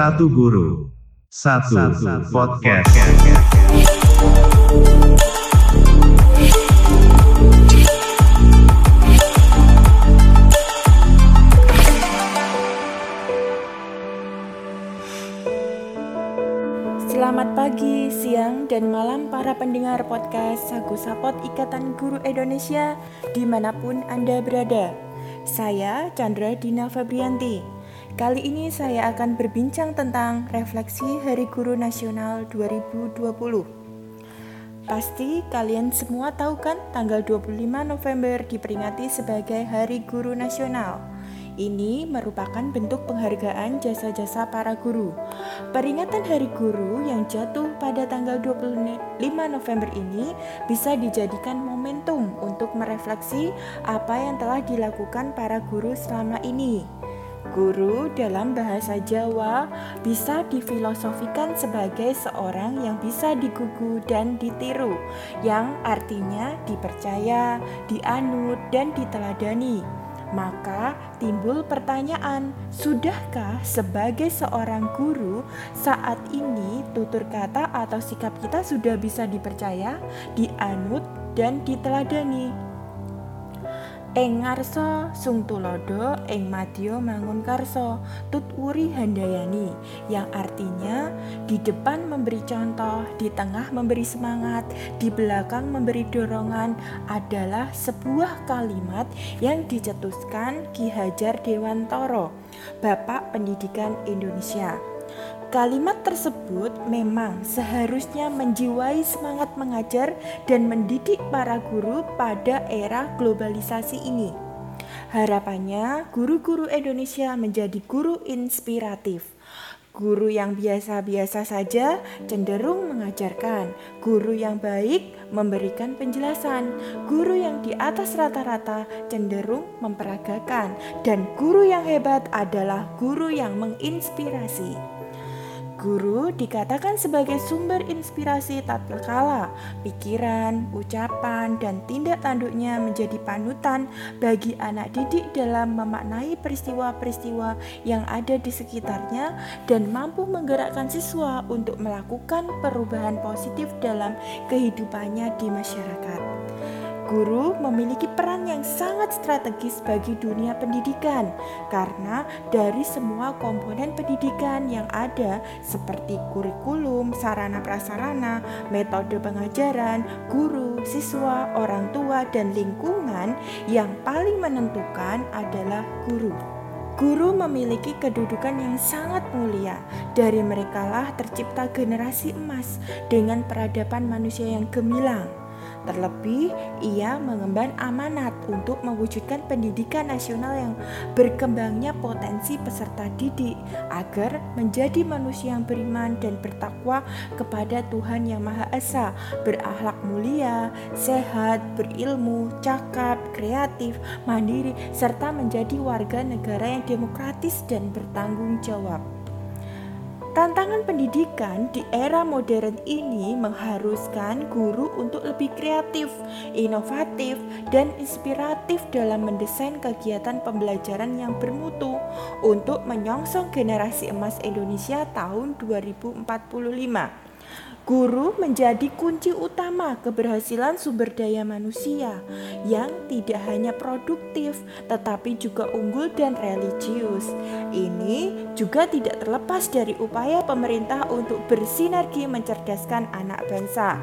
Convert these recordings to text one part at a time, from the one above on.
Satu guru, satu, podcast. Selamat pagi, siang, dan malam para pendengar podcast Sagu Sapot Ikatan Guru Indonesia di mana pun Anda berada. Saya Chandra Dina Febrianti. Kali ini saya akan berbincang tentang refleksi Hari Guru Nasional 2020. Pasti kalian semua tahu kan tanggal 25 November diperingati sebagai Hari Guru Nasional. Ini merupakan bentuk penghargaan jasa-jasa para guru. Peringatan Hari Guru yang jatuh pada tanggal 25 November ini bisa dijadikan momentum untuk merefleksi apa yang telah dilakukan para guru selama ini. Guru dalam bahasa Jawa bisa difilosofikan sebagai seorang yang bisa digugu dan ditiru, yang artinya dipercaya, dianut, dan diteladani. Maka timbul pertanyaan, sudahkah sebagai seorang guru saat ini tutur kata atau sikap kita sudah bisa dipercaya, dianut, dan diteladani? Ing ngarsa sung tulodo ing madya mangun karso tutwuri handayani yang artinya di depan memberi contoh, di tengah memberi semangat, di belakang memberi dorongan adalah sebuah kalimat yang dicetuskan Ki Hajar Dewantoro, Bapak Pendidikan Indonesia. Kalimat tersebut memang seharusnya menjiwai semangat mengajar dan mendidik para guru pada era globalisasi ini. Harapannya, guru-guru Indonesia menjadi guru inspiratif. Guru yang biasa-biasa saja cenderung mengajarkan, guru yang baik memberikan penjelasan, guru yang di atas rata-rata cenderung memperagakan, dan guru yang hebat adalah guru yang menginspirasi. Guru dikatakan sebagai sumber inspirasi tatkala pikiran, ucapan, dan tindak tanduknya menjadi panutan bagi anak didik dalam memaknai peristiwa-peristiwa yang ada di sekitarnya dan mampu menggerakkan siswa untuk melakukan perubahan positif dalam kehidupannya di masyarakat. Guru memiliki peran yang sangat strategis bagi dunia pendidikan karena dari semua komponen pendidikan yang ada seperti kurikulum, sarana prasarana, metode pengajaran, guru, siswa, orang tua, dan lingkungan yang paling menentukan adalah guru. Guru memiliki kedudukan yang sangat mulia. Dari merekalah tercipta generasi emas dengan peradaban manusia yang gemilang. Terlebih, ia mengemban amanat untuk mewujudkan pendidikan nasional yang berkembangnya potensi peserta didik agar menjadi manusia yang beriman dan bertakwa kepada Tuhan Yang Maha Esa, berakhlak mulia, sehat, berilmu, cakap, kreatif, mandiri, serta menjadi warga negara yang demokratis dan bertanggung jawab. Tantangan pendidikan di era modern ini mengharuskan guru untuk lebih kreatif, inovatif, dan inspiratif dalam mendesain kegiatan pembelajaran yang bermutu untuk menyongsong generasi emas Indonesia tahun 2045. Guru menjadi kunci utama keberhasilan sumber daya manusia yang tidak hanya produktif tetapi juga unggul dan religius. Ini juga tidak terlepas dari upaya pemerintah untuk bersinergi mencerdaskan anak bangsa.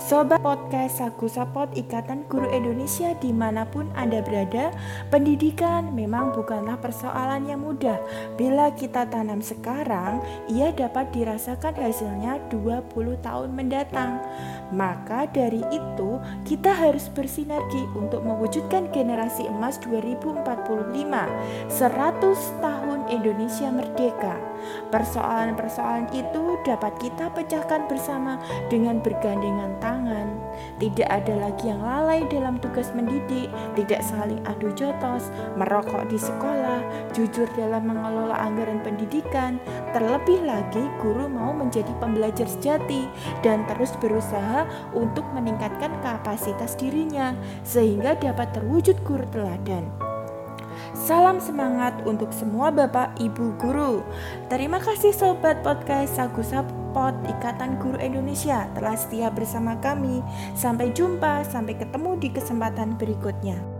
Sobat Podcast Sagu Sapot Ikatan Guru Indonesia di mana pun Anda berada Pendidikan memang bukanlah persoalan yang mudah. Bila kita tanam sekarang, ia dapat dirasakan hasilnya 20 tahun mendatang. Maka dari itu, kita harus bersinergi untuk mewujudkan generasi emas 2045 100 tahun Indonesia merdeka. Persoalan-persoalan itu dapat kita pecahkan bersama dengan bergandengan tangan Tidak ada lagi yang lalai dalam tugas mendidik, tidak saling adu jotos, merokok di sekolah, jujur dalam mengelola anggaran pendidikan. Terlebih lagi, guru mau menjadi pembelajar sejati dan terus berusaha untuk meningkatkan kapasitas dirinya sehingga dapat terwujud guru teladan. Salam semangat untuk semua Bapak Ibu guru. Terima kasih sobat podcast Sagu Sapot Ikatan Guru Indonesia telah setia bersama kami. Sampai jumpa, sampai ketemu di kesempatan berikutnya.